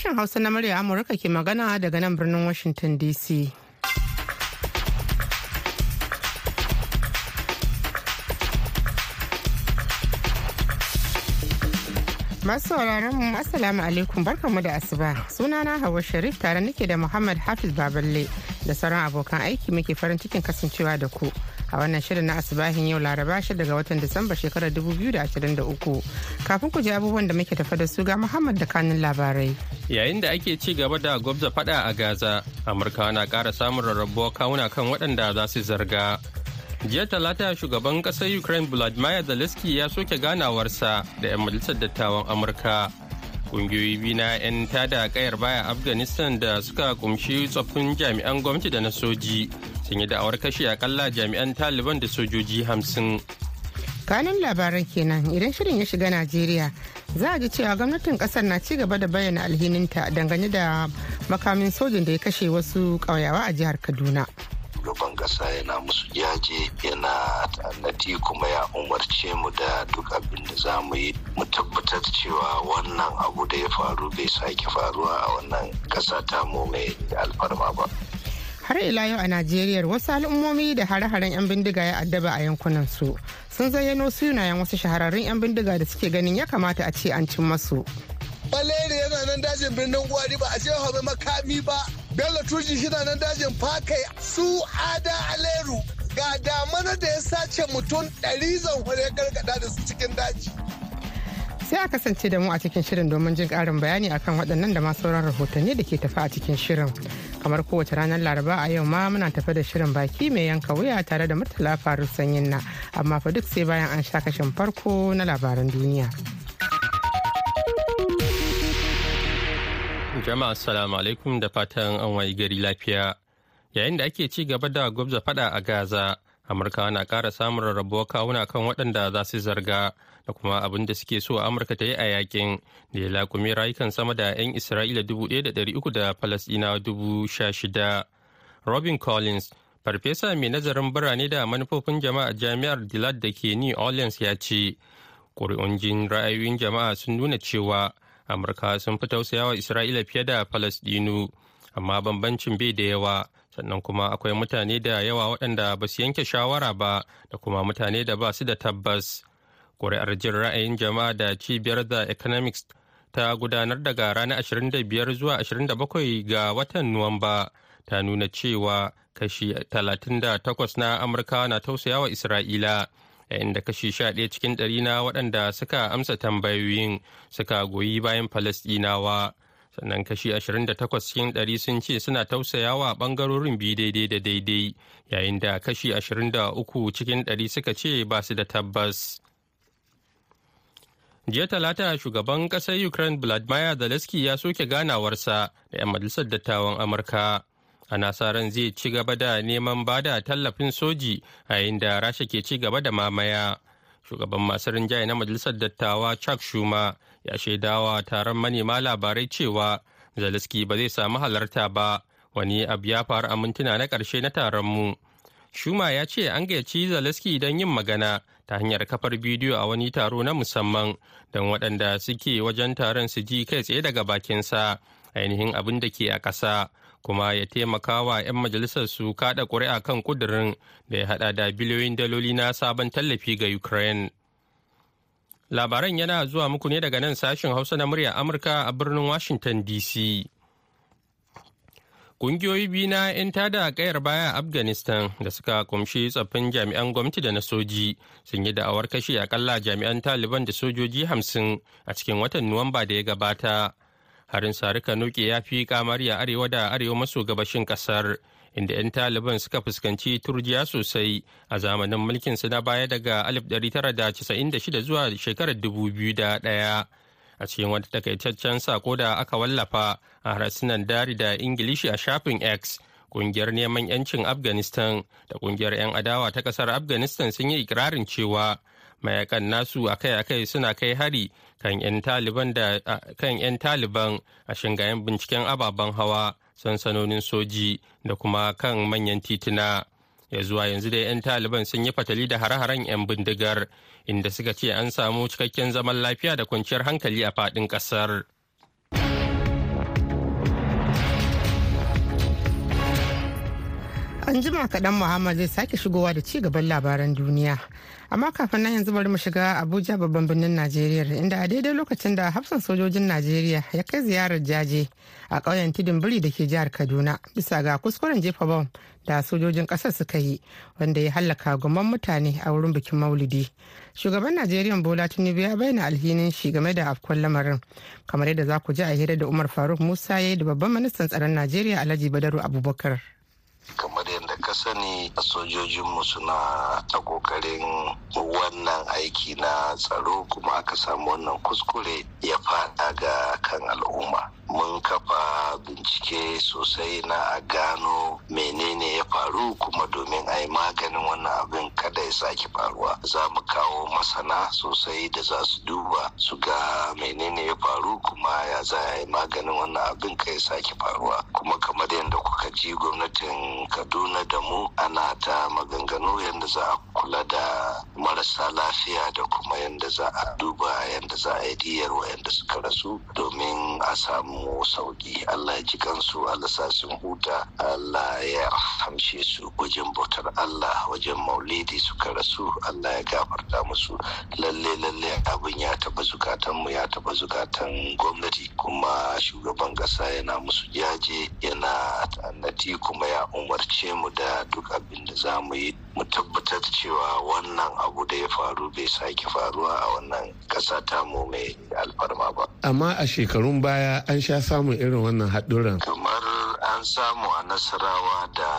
Sashen Hausa na murya Amurka ke magana daga nan birnin Washington DC. Masu sauraron mu Assalamu alaikum barkanmu da asuba. Sunana Hauwa Sharif tare nake da Muhammad Hafiz Baballe da sauran abokan aiki muke farin cikin kasancewa da ku. a wannan shirin na asibahin yau laraba shi daga watan disamba shekarar 2023 kafin ku ji abubuwan da muke tafa da su ga muhammad da kanun labarai yayin da ake ci gaba da gwabza fada a gaza amurka na kara samun rarrabuwa kawuna kan waɗanda za su zarga jiya talata shugaban ƙasar ukraine vladimir zelensky ya soke ganawarsa da 'yan majalisar dattawan amurka. Ƙungiyoyi biyu na 'yan tada kayar baya afghanistan da suka kumshi tsoffin jami'an gwamnati da na soji sun yi da'awar kashe akalla jami'an taliban da sojoji hamsin. Kanun labaran kenan idan shirin ya shiga najeriya za a ji cewa gwamnatin ƙasar na ci gaba da bayyana alhininta dangane da makamin sojin da ya kashe wasu ƙauyawa a jihar kaduna. Kasa yana musu jaje yana ta'annati kuma ya umarce mu da duk abin da za mu yi. Mu tabbatar cewa wannan abu da ya faru bai sake faruwa a wannan kasa ta mu mai alfarma ba. Har ila yau a najeriya wasu al'ummomi da hare-haren 'yan bindiga ya addaba a yankunan su sun zayyano sunayen wasu shahararrun 'yan bindiga da suke ganin ya kamata a ce an cin masu Baleri yana nan dajin birnin gwari ba a je mai makami ba. Bello Tuji shi nan dajin fakai su ada aleru ga damana da ya sace mutum ɗari zanhore gargada da su cikin daji. sai a kasance da mu a cikin shirin domin jin karin bayani akan waɗannan da masu sauran rahotanni da ke tafi a cikin shirin. Kamar kowace ranar laraba a yau ma muna tafi da shirin baki mai yanka wuya tare da murtala faru sanyin na. Amma fa duk sai bayan an sha kashin farko na labaran duniya. Jama'a assalamu alaikum da fatan an wayi gari lafiya. Yayin da ake ci gaba da gwabza fada a gaza amurka na ƙara samun rarrabuwar kawuna kan waɗanda za su zarga da kuma abin da suke so amurka ta yi a yaƙin da ya lakumi rayukan sama da 'yan isra'ila 1,300 da falasɗinawa 16,000 robin collins farfesa mai nazarin birane da manufofin jama'a jami'ar dillard da ke new orleans ya ce ƙuri'un jin ra'ayoyin jama'a sun nuna cewa amurka sun fi tausayawa isra'ila fiye da falasɗinu amma bambancin bai da yawa. Sannan kuma akwai mutane da yawa waɗanda ba su yanke shawara ba da kuma mutane da ba su da tabbas. Ƙuri'ar jin ra'ayin jama'a da cibiyar da economics ta gudanar daga ranar 25 zuwa 27 ga watan nuwamba ta nuna cewa kashi 38 na amurka na tausayawa isra'ila. Yayin da kashi 11 cikin ɗari na waɗanda suka amsa tambayoyin suka goyi bayan falasɗinawa sannan kashi 28 cikin ɗari sun ce suna tausayawa ɓangarorin biyu daidai da daidai yayin da kashi 23 cikin ɗari suka ce ba su da tabbas. jiya talata shugaban ƙasar ukraine vladimir zelensky ya soke ganawarsa da 'yan majalisar dattawan amurka ana sa ran zai ci gaba da neman ba da tallafin soji a yayin da rasha ke ci gaba da mamaya. Shugaban masu rinjaye na majalisar dattawa chuck schumer ya shaidawa taron manema labarai cewa zelensky ba zai samu halarta ba. Wani abu ya faru a mintuna na ƙarshe na taron mu Shuma ya ce an gayyaci Zelensky don yin magana ta hanyar kafar bidiyo a wani taro na musamman don waɗanda suke wajen taron su ji kai tsaye daga bakinsa ainihin abin da ke a ƙasa. Kuma ya taimaka wa 'yan majalisar su kaɗa ƙuri'a kan ƙudurin da ya haɗa da biliyoyin daloli na sabon tallafi ga Ukraine. Labaran yana zuwa muku ne daga nan sashen Hausa na murya Amurka a birnin Washington DC. Kungiyoyi biyu na 'yan tada kayar baya Afghanistan da suka kumshi tsaffin jami'an gwamnati da na soji sun yi da'awar kashe akalla jami'an Taliban da sojoji hamsin a cikin watan Nuwamba da ya gabata. Harin sarika nuke ya fi kamari a arewa da arewa maso gabashin ƙasar inda 'yan Taliban suka fuskanci turjiya sosai a zamanin mulkin na baya daga 1996 zuwa shekarar 2001. a cikin wata takaitaccen sako da aka wallafa a harsunan dari da ingilishi a shafin x ƙungiyar neman yancin afghanistan da ƙungiyar 'yan adawa ta ƙasar afghanistan sun yi ikirarin cewa mayaƙan nasu akai-akai suna kai hari kan 'yan taliban a shingayen binciken ababen hawa sansanonin soji da kuma kan manyan tituna ya zuwa yanzu da 'yan taliban sun yi fatali da hare-haren 'yan bindigar inda suka ce an samu cikakken zaman lafiya da kwanciyar hankali a faɗin ƙasar. An jima kaɗan Muhammad zai sake shigowa da ci gaban labaran duniya. Amma kafin nan yanzu bari mu shiga Abuja babban birnin Najeriya inda a daidai lokacin da hafsan sojojin Najeriya ya kai ziyarar jaje a ƙauyen tudun biri da ke jihar Kaduna bisa ga kuskuren jefa bom da sojojin ƙasar suka yi wanda ya hallaka gomman mutane a wurin bikin Maulidi. Shugaban Najeriya Bola Tinubu ya bayyana alhinin shi game da afkon lamarin kamar yadda za ku ji a hira da Umar Faruk Musa ya yi da babban ministan tsaron Najeriya Alhaji Badaru Abubakar. Sani sojojinmu suna ta ƙoƙarin wannan aiki na tsaro kuma aka samu wannan kuskure ya fada ga kan al'umma. Mun kafa bincike sosai na a gano menene ya faru kuma domin a yi maganin wannan abin kada ya sake faruwa. Za mu kawo masana sosai da za su duba su ga menene ya faru kuma ya za a yi maganin wannan abin kai sake faruwa. Kuma kamar yadda kuka ji gwamnatin kaduna da mu ana ta maganganu yadda za a kula da marasa lafiya da kuma yadda za a duba yadda za a yi diyar yadda suka rasu domin a samu sauƙi. Allah ya ji kansu allah sa sun huta. Allah ya hamshe su wajen bautar allah wajen maulidi suka rasu. Allah ya gafarta musu. Lalle lalle abin ya taba zukatanmu ya taba zukatan gwamnati kuma shugaban kasa yana musu jaje yana ta'annati kuma ya umarce mu da duk abin da za mu yi. Mu tabbatar cewa wannan abu da ya faru bai sake faruwa a wannan kasa tamu mai alfarma ba. Amma a shekarun baya an sha samun irin wannan haɗuran. Kamar an samu a nasarawa da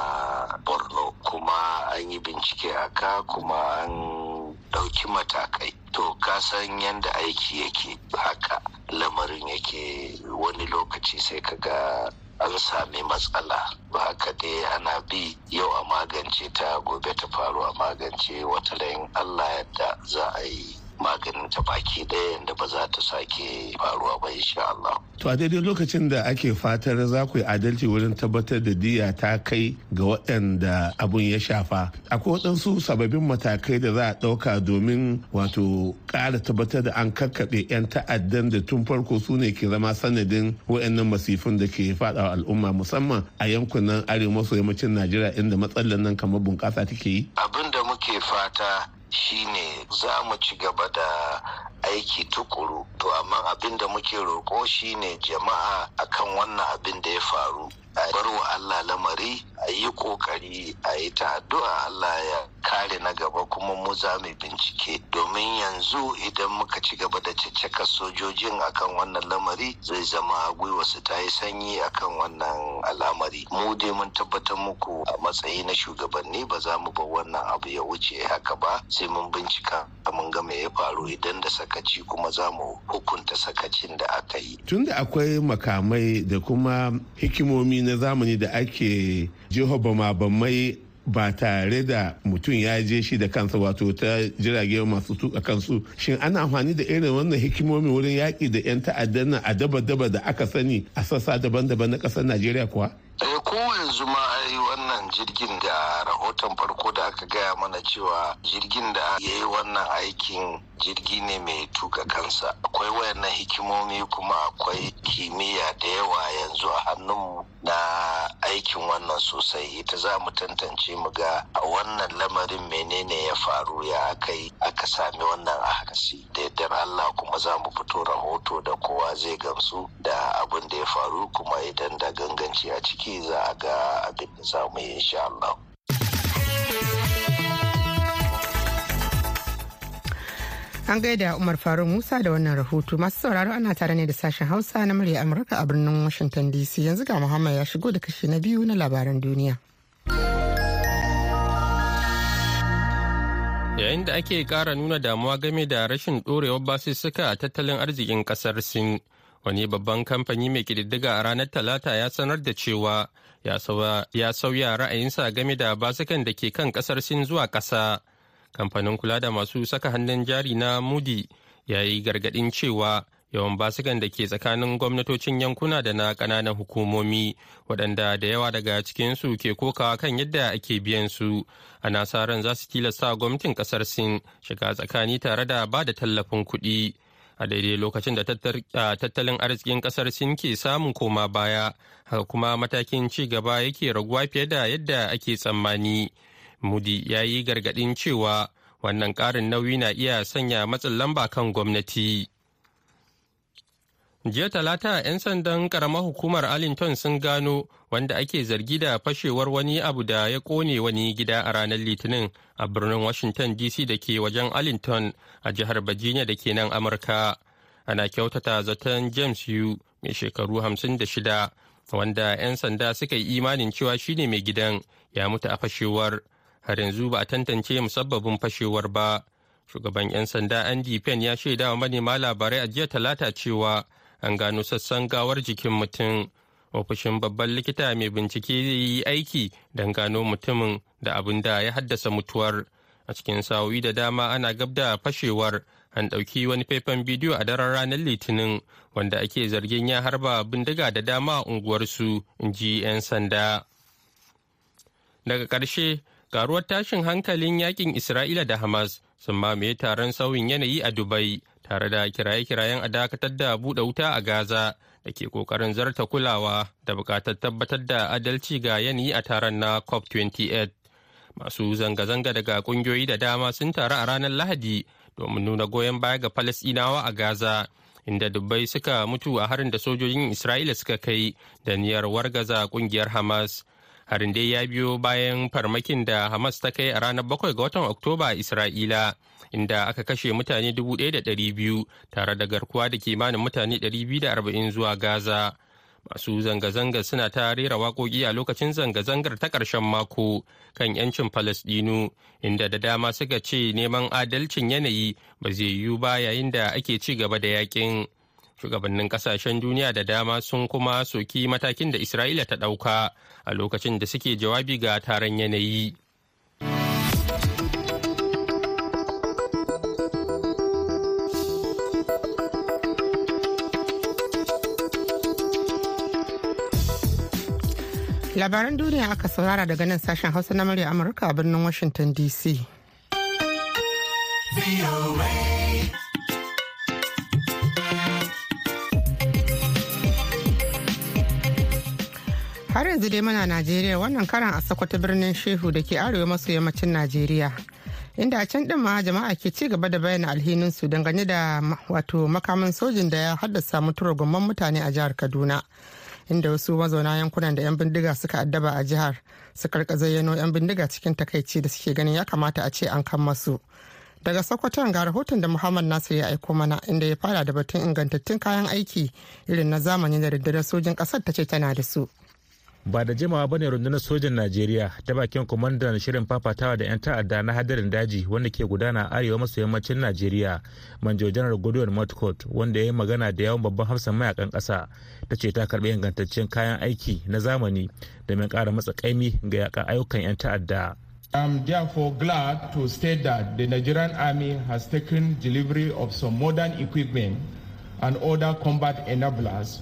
borno kuma an yi bincike a ka kuma an ɗauki matakai. To ka san yadda aiki yake haka lamarin yake wani lokaci sai ka ga an sami matsala. Ba haka dai ana bi yau a magance ta gobe ta faru a magance. Wata layin allah yadda za a yi. Maganin ta baki ɗaya yadda ba za ta sake faruwa ba insha Allah. To a daidai lokacin da ake fatar za ku yi adalci wurin tabbatar da diya ta kai ga waɗanda abun ya shafa. Akwai waɗansu sababbin matakai da za a ɗauka domin wato ƙara tabbatar da an kakkaɓe 'yan ta'addan da tun farko su ne ke zama sanadin waɗannan masifin da ke faɗawa al'umma musamman a yankunan arewa maso yammacin Najeriya inda matsalar nan kamar bunƙasa take yi. Abin da muke fata shine za mu ci gaba da aiki tukuru. To amma abin da muke roƙo shine jama'a akan wannan abin da ya faru. A bar wa Allah lamari a yi ƙoƙari a yi ta addu'a Allah ya kare na gaba kuma mu za mu bincike. Domin yanzu idan muka ci gaba da caccaka sojojin akan wannan lamari zai zama gwiwa su ta yi sanyi akan wannan al'amari. Mu dai mun tabbatar muku a matsayi na shugabanni ba za mu bar wannan abu ya wuce haka ba. Sai mun bincika mun ga me ya faru idan da sakaci kuma za mu hukunta sakacin da aka yi. Tunda akwai makamai da kuma hikimomi na zamani da ake jihobama bamai ba tare da mutum ya je shi da kansa wato ta jirage masu tuka kansu. Shin ana amfani da irin wannan hikimomi wurin yaƙi da 'yan ta'addan nan a daba-daba da aka sani a sassa daban-daban na ƙasar najeriya kuwa? Ko yanzu ma wannan jirgin da rahoton farko da aka gaya mana cewa jirgin da ya yi wannan aikin jirgi ne mai tuka kansa. Akwai wayannan hikimomi kuma akwai kimiyya da yawa yanzu a hannunmu na aikin wannan sosai. Ita za mu tantance mu ga a wannan lamarin menene ya faru ya aka yi aka sami wannan akasi. Da yardar Allah kuma za mu fito rahoto da kowa zai gamsu da abin da ya faru kuma idan da ganganci a ciki za a ga abin da za mu yi insha Allah. An gaida Umar Faruk Musa da wannan rahoto masu sauraro ana tare ne da sashen Hausa na murya Amurka a birnin Washington DC yanzu ga Muhammad ya shigo da kashi na biyu na labaran duniya. Yayin da ake kara nuna damuwa game da rashin ɗorewar basussuka a tattalin arzikin ƙasar Sin, wani babban kamfani mai ƙididdiga a ranar Talata ya sanar da cewa ya sauya ra'ayinsa game da basukan da ke kan ƙasar Sin zuwa ƙasa. kamfanin kula da masu saka hannun jari na mudi ya yi gargaɗin cewa yawan basukan da ke tsakanin gwamnatocin yankuna da na ƙananan hukumomi waɗanda da yawa daga cikinsu ke kokawa kan yadda ake biyan su ana sa ran za su tilasta gwamnatin ƙasar sin shiga tsakani tare da ba da tallafin kuɗi a daidai lokacin da tattalin arzikin ƙasar sin ke samun koma baya haka kuma matakin ci gaba yake raguwa fiye da yadda ake tsammani. Mudi ya yi gargaɗin cewa wannan ƙarin nauyi na iya sanya matsin lamba kan gwamnati. Jiya talata 'yan sandan karamar hukumar arlington sun gano wanda ake zargi da fashewar wani abu da ya ƙone wani gida a ranar litinin a birnin washington dc da ke wajen arlington a jihar virginia da ke nan amurka. Ana kyautata zaton james yu mai shekaru 56 wanda 'yan sanda suka yi imanin cewa shine mai gidan ya mutu a fashewar. Har yanzu ba a tantance musabbabin fashewar ba. Shugaban 'yan sanda andy penn ya shaida wa manema labarai a jiya talata cewa an gano sassan gawar jikin mutum. Ofishin babban likita mai bincike yi aiki don gano mutumin da abin da ya haddasa mutuwar. A cikin sa'o'i da dama ana gab da fashewar an ɗauki wani faifan bidiyo a daren ranar litinin wanda ake zargin ya harba bindiga da dama a unguwarsu in ji 'yan sanda. Daga ƙarshe karuwar tashin hankalin yaƙin isra'ila da hamas sun mamaye taron sauyin yanayi a dubai tare da kiraye-kirayen a dakatar da buɗe wuta a gaza da ke ƙoƙarin zarta kulawa da buƙatar tabbatar da adalci ga yanayi a taron na cop 28 masu zanga-zanga daga ƙungiyoyi da dama sun taru a ranar lahadi domin nuna goyon baya ga falasɗinawa a gaza inda dubbai suka mutu a harin da sojojin isra'ila suka kai da niyyar wargaza ƙungiyar hamas. Harin dai ya biyo bayan farmakin da hamas ta kai a ranar 7 ga watan oktoba a isra'ila inda aka kashe mutane 1,200 tare da garkuwa da kimanin mutane 240 zuwa gaza. Masu zanga-zanga suna ta rera waƙoƙi a lokacin zanga-zangar ta ƙarshen mako kan 'yancin falasɗinu inda da dama suka ce neman adalcin yanayi ba zai yiwu ba yayin da ake ci gaba da yaƙin shugabannin ƙasashen duniya da dama sun kuma soki matakin da isra'ila ta ɗauka a lokacin da suke jawabi ga taron yanayi. Labaran duniya aka saurara daga nan sashen hausa na murya amurka a birnin washington dc har yanzu dai muna najeriya wannan karan a sakwata birnin shehu da ke arewa maso yammacin najeriya inda a can ma jama'a ke ci gaba da bayyana alhininsu dangane da wato makamin sojin da ya haddasa mutuwar gomman mutane a jihar kaduna inda wasu mazauna yankunan da 'yan bindiga suka addaba a jihar suka riƙa zayyano 'yan bindiga cikin takaici da suke ganin ya kamata a ce an kan masu daga sokoton ga rahoton da muhammad nasir ya aiko mana inda ya fara da batun ingantattun kayan aiki irin na zamani da rundunar sojin ƙasar ta ce tana da su. Ba da jimawa ba ne rundunar sojan najeriya ta bakin kwamandan shirin fafatawa da 'yan ta'adda na hadarin daji wanda ke gudana arewa maso yammacin najeriya manjo janar godwin motcott wanda ya yi magana da yawan babban hafsan mayaƙan ƙasa. Ta ce ta karɓi ingantaccen kayan aiki na zamani domin ƙara matsa ƙaimi ga yakan ayyukan 'yan ta'adda. I'm therefore glad to state that the Nigerian Army has taken delivery of some modern equipment and other combat enablers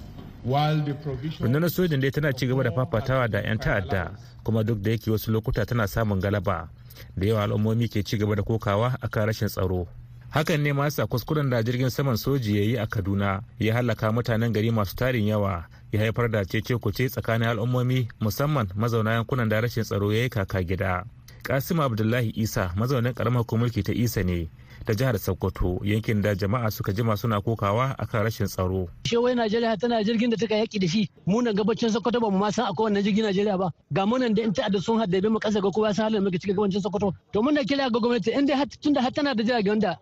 rundunar sojin dai tana ci gaba da fafatawa da 'yan ta'adda kuma duk da yake wasu lokuta tana samun galaba. Da yawa al'ummomi ke ci gaba da kokawa akan rashin tsaro. Hakan ne masa kuskuren da jirgin saman soji ya yi a kaduna ya halaka mutanen gari masu tarin yawa ya haifar da cece kuce tsakanin al'ummomi musamman mazauna yankunan da rashin tsaro ya yi kaka gida. Kasim abdullahi isa mazaunin karamar mulki ta isa ne ta jihar Sokoto yankin da jama'a suka jima suna kokawa akan rashin tsaro. Shewai Najeriya tana jirgin da take yaki da shi mu nan gabacin Sokoto ba mu ma san akwai wannan jirgin Najeriya ba ga mu nan da in ta'adda sun haddabe mu kasa ga kowa san halin muke cikin gabacin Sokoto to muna kira ga gwamnati in dai tunda har tana da jiragen da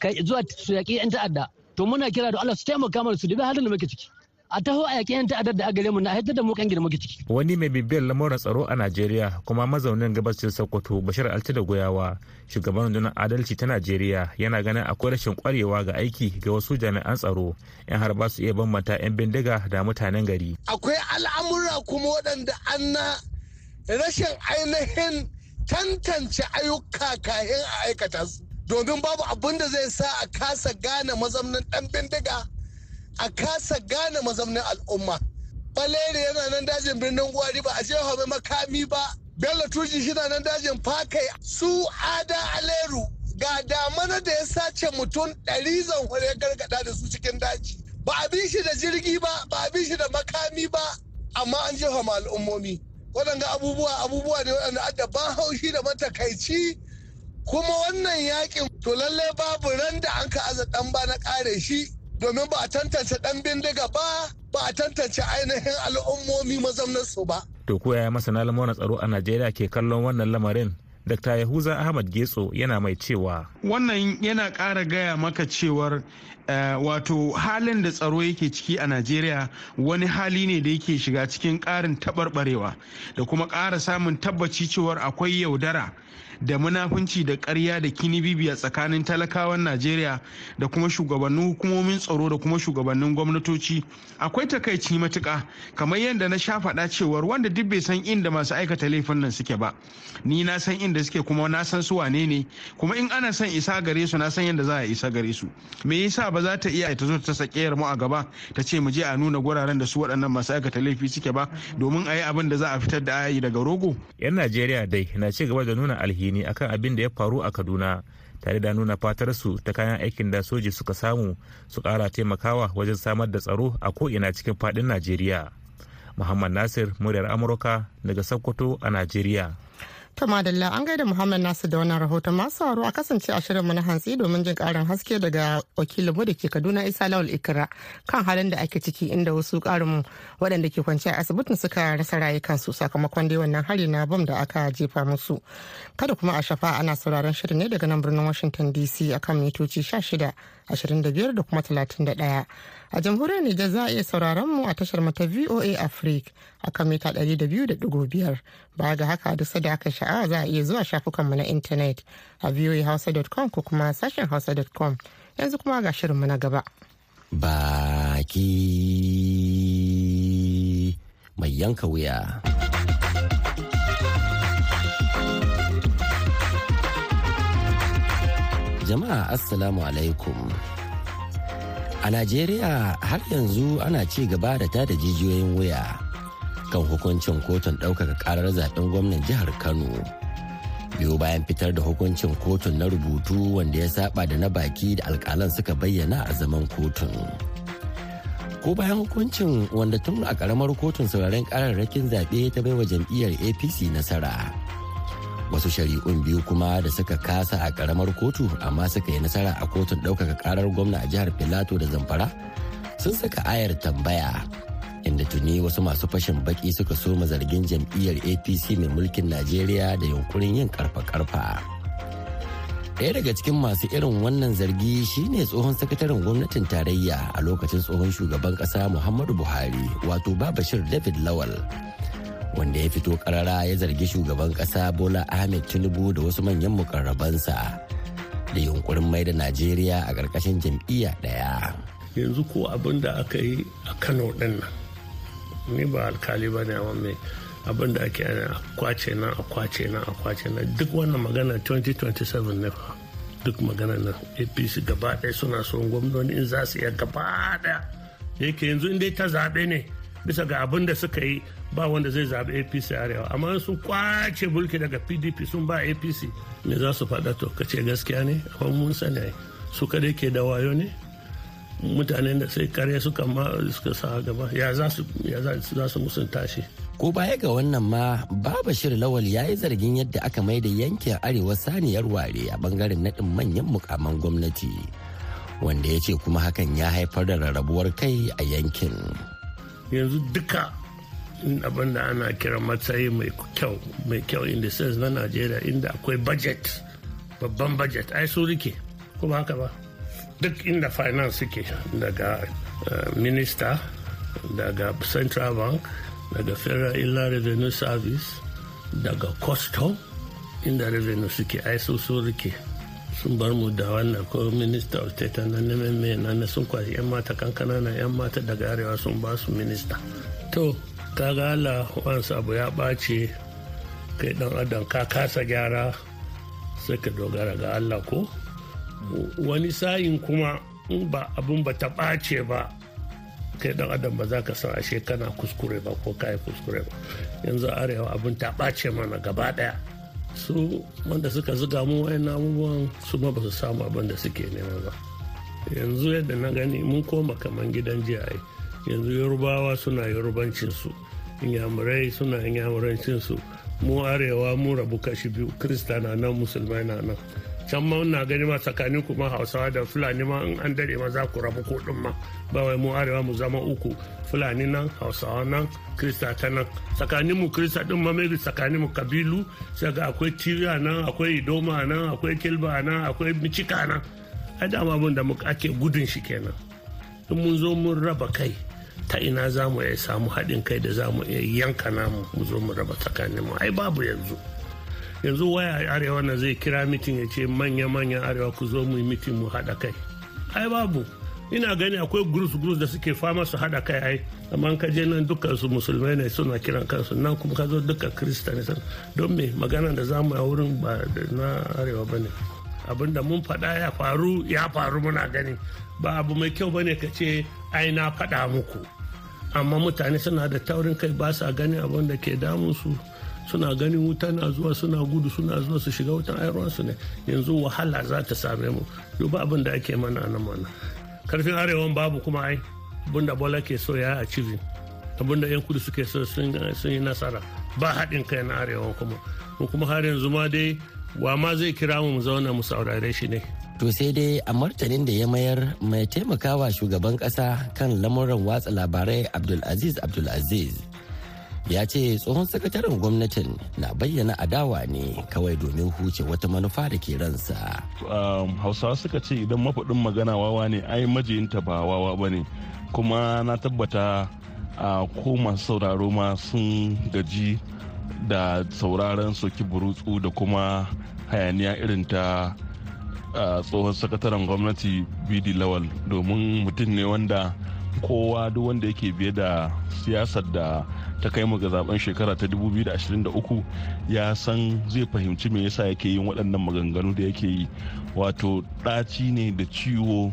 kai zuwa su yaki yan ta'adda to muna kira da Allah su taimaka mana su dubi halin da muke ciki. A taho a yaƙi 'yan ta'addar da agare mu na haifar da mu kan muke ciki. Wani mai bibiyar lamuran tsaro a Najeriya kuma mazaunin gabashin Sokoto Bashir Alti da Goyawa shugaban rundunar adalci ta Najeriya yana ganin akwai rashin kwarewa ga aiki ga wasu jami'an tsaro yan har ba su iya bambanta 'yan bindiga da mutanen gari. Akwai al'amura kuma waɗanda an na rashin ainihin tantance ayyuka kayan a aikata su. Domin babu abin da zai sa a kasa gane mazaunin ɗan bindiga a kasa gane mazaunin al'umma. Baleri yana nan dajin birnin gwari ba a je mai makami ba. Bello tuji shi nan dajin fakai. Su ada aleru ga damana da ya sace mutum ɗari zanhore ya gargada da su cikin daji. Ba a bi shi da jirgi ba ba a bi shi da makami ba amma an jefa ma al'ummomi. Waɗanda abubuwa abubuwa ne waɗanda adda ban haushi da matakaici. Kuma wannan yaƙin to lallai babu ran da an ka aza ɗan ba na ƙare shi. Domin ba a tantance ɗan bindiga ba ba a tantance ainihin al'ummomi mazamnarsu ba. To ko yaya masana lamuran tsaro a Najeriya ke kallon wannan lamarin? Dr. Yahuza Ahmad Getso yana mai cewa. Wannan yana ƙara gaya maka cewar Uh, wato halin da tsaro yake ciki a najeriya wani hali ne da yake shiga cikin ƙarin taɓarɓarewa da kuma ƙara samun tabbaci cewar akwai yaudara da munafunci da ƙarya da kini bibiya tsakanin talakawan najeriya da kuma shugabannin hukumomin tsaro da kuma shugabannin gwamnatoci. Akwai takaici matuƙa kamar yadda na sha faɗa cewar wanda duk bai san inda masu aikata laifin nan suke ba. Ni na san inda suke kuma na san su wane ne. Kuma in ana son isa gare su na san yadda za a isa gare su. Me yasa ba za ta iya ta zo ta sake mu a gaba ta ce mu je a nuna guraren da su waɗannan masu aikata laifi suke ba domin a yi abin da za a fitar da ayi daga rogo? Yan najeriya dai na ci gaba da nuna ne akan abin da ya faru a kaduna tare da nuna fatar su ta kayan aikin da soji suka samu su kara taimakawa wajen samar da tsaro a ko'ina cikin faɗin najeriya. Muhammad nasir muryar amurka daga sokoto a najeriya. To madalla an gaida Muhammad Nasu da wannan rahoton masu sauraro a kasance a shirinmu na hantsi domin jin karin haske daga wakilinmu da ke Kaduna Isa Lawal Ikra kan halin da ake ciki inda wasu karin waɗanda ke kwance a asibitin suka rasa rayukansu sakamakon dai wannan hari na bom da aka jefa musu. Kada kuma a shafa ana sauraron shirin ne daga nan birnin Washington DC akan mitoci 16 25 da kuma 31. A jamhuriyar Nijar za a iya sauraron mu a tashar mata VOA Africa a kan mita 200.5 baya ga haka duk da aka sha'awa za a iya zuwa shafukanmu na intanet a voahausa.com ko kuma sashen hausa.com yanzu kuma ga shirinmu na gaba. Baki mai yanka wuya. Jama'a Assalamu alaikum. A Najeriya har yanzu ana ci gaba da tada jijiyoyin wuya kan hukuncin kotun ɗaukaka karar zaɓen gwamnan jihar Kano. Biyu bayan fitar da hukuncin kotun na rubutu wanda ya saba da na baki da alkalan suka bayyana a zaman kotun. Ko bayan hukuncin wanda tun a ƙaramar kotun sauraren kararrakin zaɓe ta baiwa jam'iyyar APC nasara. Wasu shari'un biyu kuma da suka kasa a karamar kotu amma suka yi nasara a kotun ɗaukaka karar gwamna a jihar filato da zamfara sun saka ayar tambaya inda tuni wasu masu fashin baki suka soma zargin jam'iyyar apc mai mulkin najeriya da yunkurin yin karfa-karfa ɗaya daga cikin masu irin wannan zargi shine tsohon sakataren gwamnatin tarayya a lokacin tsohon shugaban ƙasa muhammadu buhari wato babashir david lawal. Wanda ya fito karara ya zargi shugaban kasa bola ahmed tinubu da wasu manyan mukarrabansa da yunkurin mai da najeriya a ƙarƙashin jam'iyya ɗaya yanzu ko abin da aka yi a kano ɗin nan ni ba alkali ba ne mai abin da ake a ƙwace nan a ƙwace nan a ƙwace nan. Duk wannan magana 2027 ne fa. Duk magana nan apc gaba ɗaya suna son gwamnoni in za su iya gaba ɗaya. Yake yanzu in dai ta zaɓe ne bisa ga abin da suka yi ba wanda zai zaɓi apc arewa. Amma sun ƙwace mulki daga pdp sun ba apc me za su faɗa to? Kace gaskiya ne? Amma mun sani su kadai ke da wayo ne? Mutanen da sai kare suka ma suka sa gaba ya za su za su musunta shi? Ko baya ga wannan ma baba shir lawal ya yi zargin yadda aka mai da yankin arewa saniyar ware a ɓangaren naɗin manyan mukaman gwamnati wanda ya ce kuma hakan ya haifar da rarrabuwar kai a yankin. Yanzu duka abin da ana kira matsayi mai kyau mai kyau in the sense na najeriya inda akwai budget babban budget. Ai su riƙe kuma haka ba? Duk inda finance suke daga minister daga central bank daga federal inland revenue service daga custom inda revenue suke. Ai su riƙe. Sun bar mu da wannan ko minister of state na neman mai na sun kwasi yan mata kankana na yan mata daga arewa sun ba su minista to kaga Allah wansu abu ya ɓace kai dan adam ka kasa gyara sai ka dogara ga Allah ko? Wani sa'in kuma in ba abun ba ta ɓace ba kai dan adam ba za ka san ashe kana kuskure ba ko kai kuskure ba. Yanzu arewa abun ta ɓace mana gaba ɗaya. Su wanda suka zuga mu wayan abubuwan su ma ba su samu abin da suke nema ba. Yanzu yadda na gani mun koma kaman gidan jiya yanzu yorubawa suna yorubancinsu inyamurai suna inyamurancinsu. Mu arewa mu rabu kashi biyu krista na nan musulmai na nan. Can ma na gani ma tsakanin kuma hausawa da fulani ma in an dare ma za ku rabu ko din ma. Ba wai mu arewa mu zama uku fulani nan hausawa nan krista ta nan. Tsakanin mu krista din ma mai tsakanin mu kabilu sai ga akwai tiriya nan akwai idoma nan akwai kilba nan akwai micika nan. Ai dama abin da ake gudun shi kenan. In mun zo mun raba kai ta ina za mu iya samu haɗin kai da za mu iya yanka namu mu zo mu raba tsakanin mu? Ai babu yanzu. Yanzu waya arewa na zai kira mitin ya ce manya-manyan arewa ku zo mu yi mitin mu haɗa kai. Ai babu. Ina gani akwai gurus gurus da suke fama su haɗa kai ai. Amma ka je nan dukkan su musulmai ne suna kiran kansu. Nan kuma ka zo dukkan kirista ne don me? Magana da za mu a wurin ba na arewa ba ne. Abin da mun faɗa ya faru ya faru muna gani. Ba abu mai kyau ba ne ka ce ai na faɗa muku. Amma mutane suna da taurin kai ba sa gani abin da ke damun su. Suna ganin wuta na zuwa suna gudu suna zuwa su shiga wutan su ne. Yanzu wahala za ta same mu. Duba abin da ake mana nan mana. Karfin arewan babu kuma ai. Abin da bola ke so ya achieving. Abin da yan kudu suke so sun yi nasara. Ba haɗin kai na arewan kuma. Mu kuma har yanzu ma dai wa ma zai kira mu mu zauna mu saurare shi ne? To sai dai a martanin da ya mayar mai taimakawa shugaban kasa kan lamuran watsa labarai Abdulaziz Abdulaziz. Ya ce tsohon sakataren gwamnatin na bayyana adawa ne kawai domin huce wata manufa da ke ransa. Hausawa suka ce idan mafaɗin magana wawa ne ai majiyinta ba wawa ba ne kuma na tabbata a ko masu sauraro ma sun gaji da sauraron soki burutsu da kuma hayaniya irin ta tsohon sakataren gwamnati bidi lawal domin mutum ne wanda kowa duk wanda yake biye da siyasar da ta kai mu ga zaɓen shekara ta 2023 ya san zai fahimci me yasa yake yin waɗannan maganganu da yake yi. Wato ɗaci ne da ciwo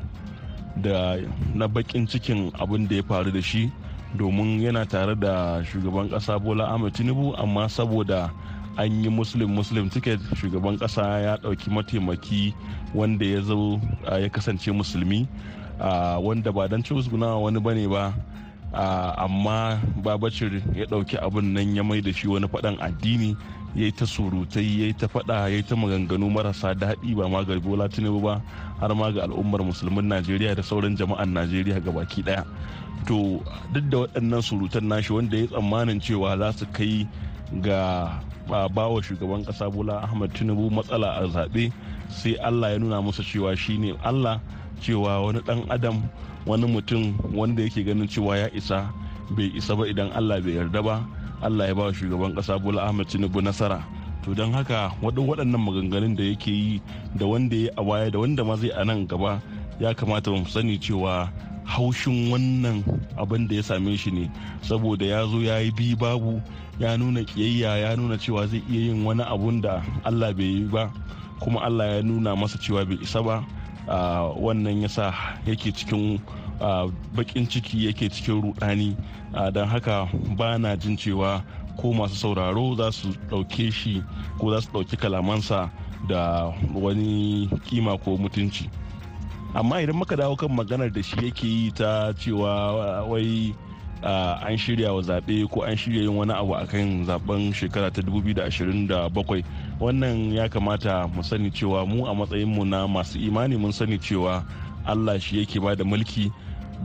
da na baƙin cikin abin da ya faru da shi domin yana tare da shugaban ƙasa bola ahmed tinubu amma saboda an yi muslim muslim ticket shugaban kasa ya ɗauki mataimaki wanda ya zo ya kasance musulmi. Wanda ba don cusguna wani ba ne ba amma babacir ya ɗauki abin nan ya mai da shi wani faɗan addini ya yi ta surutai ya yi ta faɗa ya yi ta maganganu marasa daɗi ba ma ga bola tinubu ba har ma ga al'ummar musulmin najeriya da sauran jama'an najeriya ga baki ɗaya to duk da waɗannan surutan nashi wanda ya tsammanin cewa za su kai ga ba wa shugaban kasa bola ahmad tinubu matsala a zaɓe sai allah ya nuna musu cewa shine allah cewa wani ɗan adam wani mutum wanda yake ganin cewa ya isa bai isa ba idan allah bai yarda ba allah ya ba shugaban kasa bola ahmad tinubu nasara. To don haka waɗannan maganganun da yake yi da wanda ya a baya da wanda ma zai a nan gaba ya kamata mu sani cewa haushin wannan abin da ya same shi ne. Saboda ya zo ya yi bi babu ya nuna kiyayya ya nuna cewa zai iya yin wani abun da allah bai yi ba kuma allah ya nuna masa cewa bai isa ba. Wannan yasa yake cikin bakin ciki yake cikin rudani don haka ba na jin cewa ko masu sauraro za su ɗauke shi ko za su ɗauki kalamansa da wani kima ko mutunci. Amma idan muka dawo kan maganar da shi yake yi ta cewa wai an shirya wa zaɓe ko an shirya yin wani abu akan zaɓen shekara ta 2027 wannan ya kamata mu sani cewa mu a matsayinmu na masu imani mun sani cewa allah shi yake ba da mulki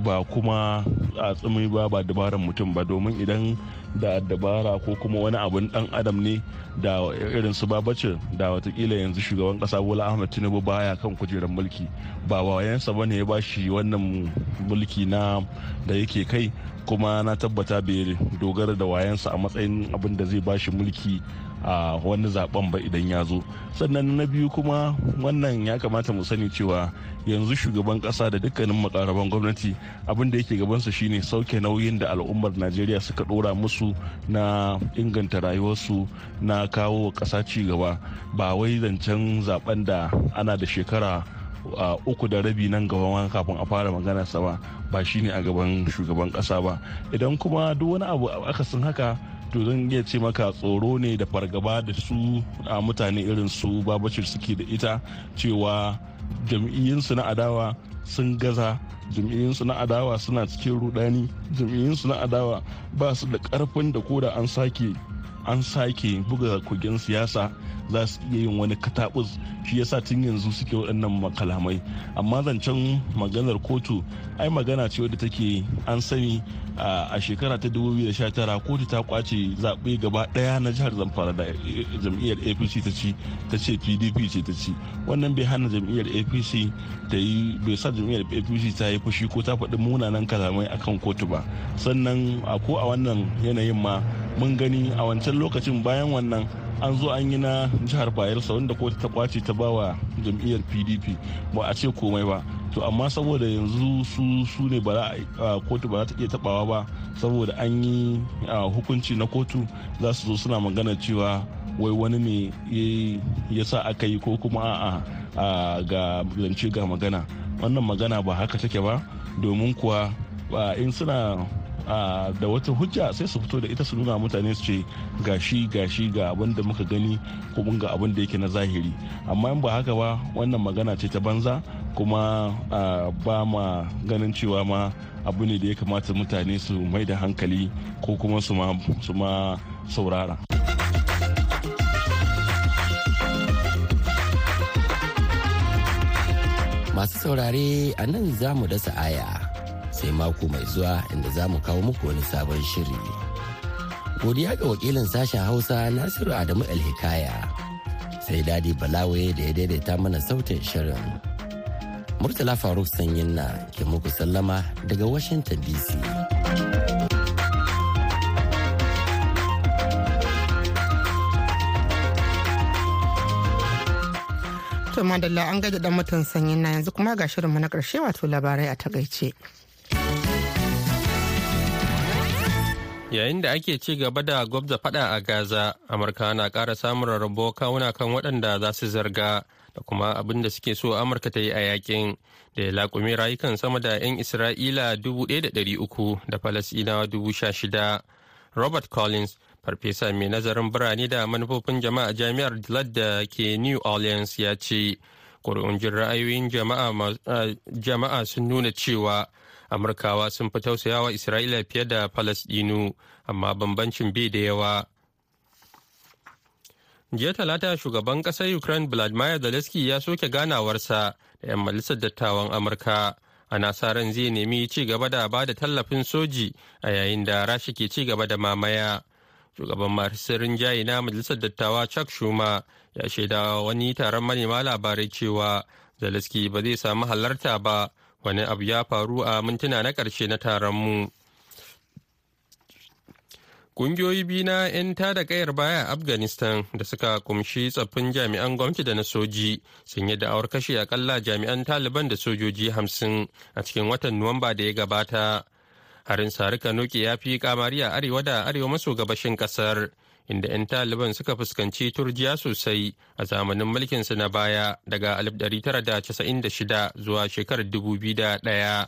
ba kuma a tsumi ba ba dabaran mutum ba. Domin idan da dabara ko kuma wani abun dan adam ne da irin su babacin da wataƙila yanzu shugaban kasa bola ahmed tinubu baya kan kujerar mulki ba wayansa ba ne ya ba shi wannan mulki na da yake kai. Kuma na tabbata bai dogara da wayansa a matsayin abin da zai ba shi mulki a wani zaɓen ba idan ya zo. Sannan na biyu kuma wannan ya kamata mu sani cewa yanzu shugaban kasa da dukkanin makaraban gwamnati abin da yake gabansa shine sauke nauyin da al'ummar najeriya suka dora musu na inganta rayuwarsu na kawo kasa ci gaba. Ba wai zancen zaɓen da ana da shekara uku da rabi nan gaban kafin a fara magana ba ba shine a gaban shugaban kasa ba. Idan kuma duk wani abu akasin haka to zan iya ce maka tsoro ne da fargaba da su a mutane irin su babacir suke da ita cewa jam'iyyinsu na adawa sun gaza jam'iyyinsu na adawa suna cikin rudani jam'iyyinsu na adawa ba su da ƙarfin da koda an sake an sake buga kogin siyasa. Za su iya yin wani katabus. Shi yasa tun yanzu suke waɗannan makalamai amma zancen maganar kotu ai magana ce wadda take an sani a shekara ta 2019 kotu ta ƙwace zaɓe gaba ɗaya na jihar zamfara da jam'iyyar apc ta ci ta ce pdp ce ta ci. Wannan bai hana jam'iyyar apc ta yi bai sa jam'iyyar apc ta yi fushi ko ta faɗi munanan kalamai akan kotu ba. Sannan ko a wannan yanayin ma mun gani a wancan lokacin bayan wannan an zo an yi na jihar bayelsa wanda kotu ta ƙwace ta bawa jam'iyyar pdp ba a ce komai ba. To amma saboda yanzu su su ne ba kotu ba za ta iya tabawa ba saboda an yi hukunci na kotu za su zo suna magana cewa wai wani ne ya sa aka yi ko kuma a ga zance ga magana. Wannan magana ba haka take ba. Domin kuwa in suna da wata hujja sai su fito da ita su nuna mutane su ce gashi gashi ga abin da muka gani ko mun ga abin da yake na zahiri amma in ba haka ba wannan magana ce ta banza kuma ba ma ganin cewa ma abu ne da ya kamata mutane su mai da hankali ko kuma su ma saurara. Masu saurare a nan za mu dasa aya sai mako mai zuwa inda za mu kawo muku wani sabon shiri. Godiya ga wakilin sashen Hausa Nasiru Adamu Alhikaya sai Dadi Balawe da ya daidaita mana sautin shirin. Murtala Faruk Sanyin na ke muku sallama daga Washington DC. To madalla an gaji dan mutum sanyin na yanzu kuma ga shirinmu na ƙarshe wato labarai a taƙaice. Yayin da ake ci gaba da gwabza fada a Gaza, Amurka na ƙara samun rarrabo kawuna kan waɗanda za su zarga da kuma abin da suke so Amurka ta yi a yaƙin da ya laƙumi rayukan sama da 'yan Isra'ila 1,300 da Falasɗinawa 16,000. Robert Collins, farfesa mai nazarin birane da manufofin jama'a jami'ar Dillard da ke New Orleans ya ce, ƙuri'un ra'ayoyin jama'a sun nuna cewa amurkawa sun fi tausayawa isra'ila fiye da falasdinu amma bambancin bai da yawa. Jiya talata shugaban ƙasar ukraine vladimir zelensky ya soke ganawarsa da 'yan majalisar dattawan amurka. Ana sa ran zai nemi ci gaba da ba da tallafin soji a yayin da rashi ke ci gaba da mamaya. Shugaban masu rinjaye na majalisar dattawa chuck schumer ya shaida wani taron manema labarai cewa zelensky ba zai samu halarta ba wani abu ya faru a mintuna na ƙarshe na taron mu. Ƙungiyoyi biyu na 'yan tada kayar baya a Afghanistan da suka kumshi tsaffin jami'an gwamnati da na soji sun yi da'awar kashe akalla jami'an Taliban da sojoji hamsin a cikin watan Nuwamba da ya gabata. Harin sarika noke ya fi kamari a arewa da arewa maso gabashin ƙasar. Inda 'yan taliban suka fuskanci turjiya sosai a zamanin mulkinsu na baya daga 1996 zuwa shekarar 2001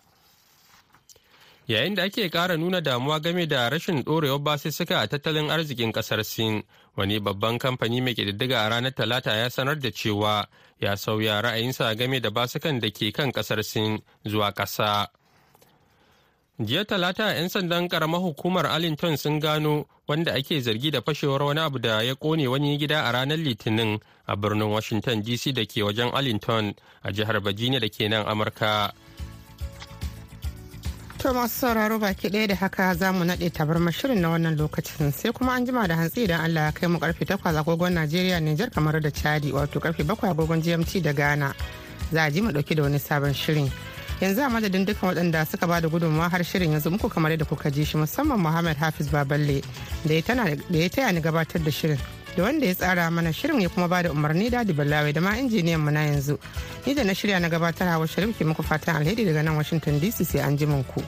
yayin da ake kara nuna damuwa game da rashin ɗorewar basussuka a tattalin arzikin ƙasar sin wani babban kamfani mai ƙididdiga a ranar talata ya sanar da cewa ya sauya ra'ayinsa game da basukan da ke kan ƙasar sin zuwa ƙasa. Jiya talata 'yan sandan karamar hukumar arlington sun gano wanda ake zargi da fashewar wani abu da ya ƙone wani gida a ranar litinin a birnin washington dc da ke wajen arlington a jihar virginia da ke nan amurka To masu sauraro baki ɗaya da haka za mu naɗe tabarmar shirin na wannan lokacin sai kuma an jima da hantsi idan Allah ya kai mu ƙarfe takwas agogon Najeriya Nijar kamar da Chadi wato ƙarfe bakwai agogon GMT da Ghana. Za a ji mu ɗauki da wani sabon shirin. Yanzu a madadin dukkan waɗanda suka ba da gudunmawa har shirin yanzu muku kamar yadda kuka ji shi musamman muhammad hafiz baballe da ya taya ni gabatar da shirin da wanda ya tsara mana shirin ya kuma ba da umarni da ballawai da ma injiniyan mu na yanzu ni da na shirya na gabatar hawa sharif ke muku fatan alheri daga nan washington dc sai an ji ku.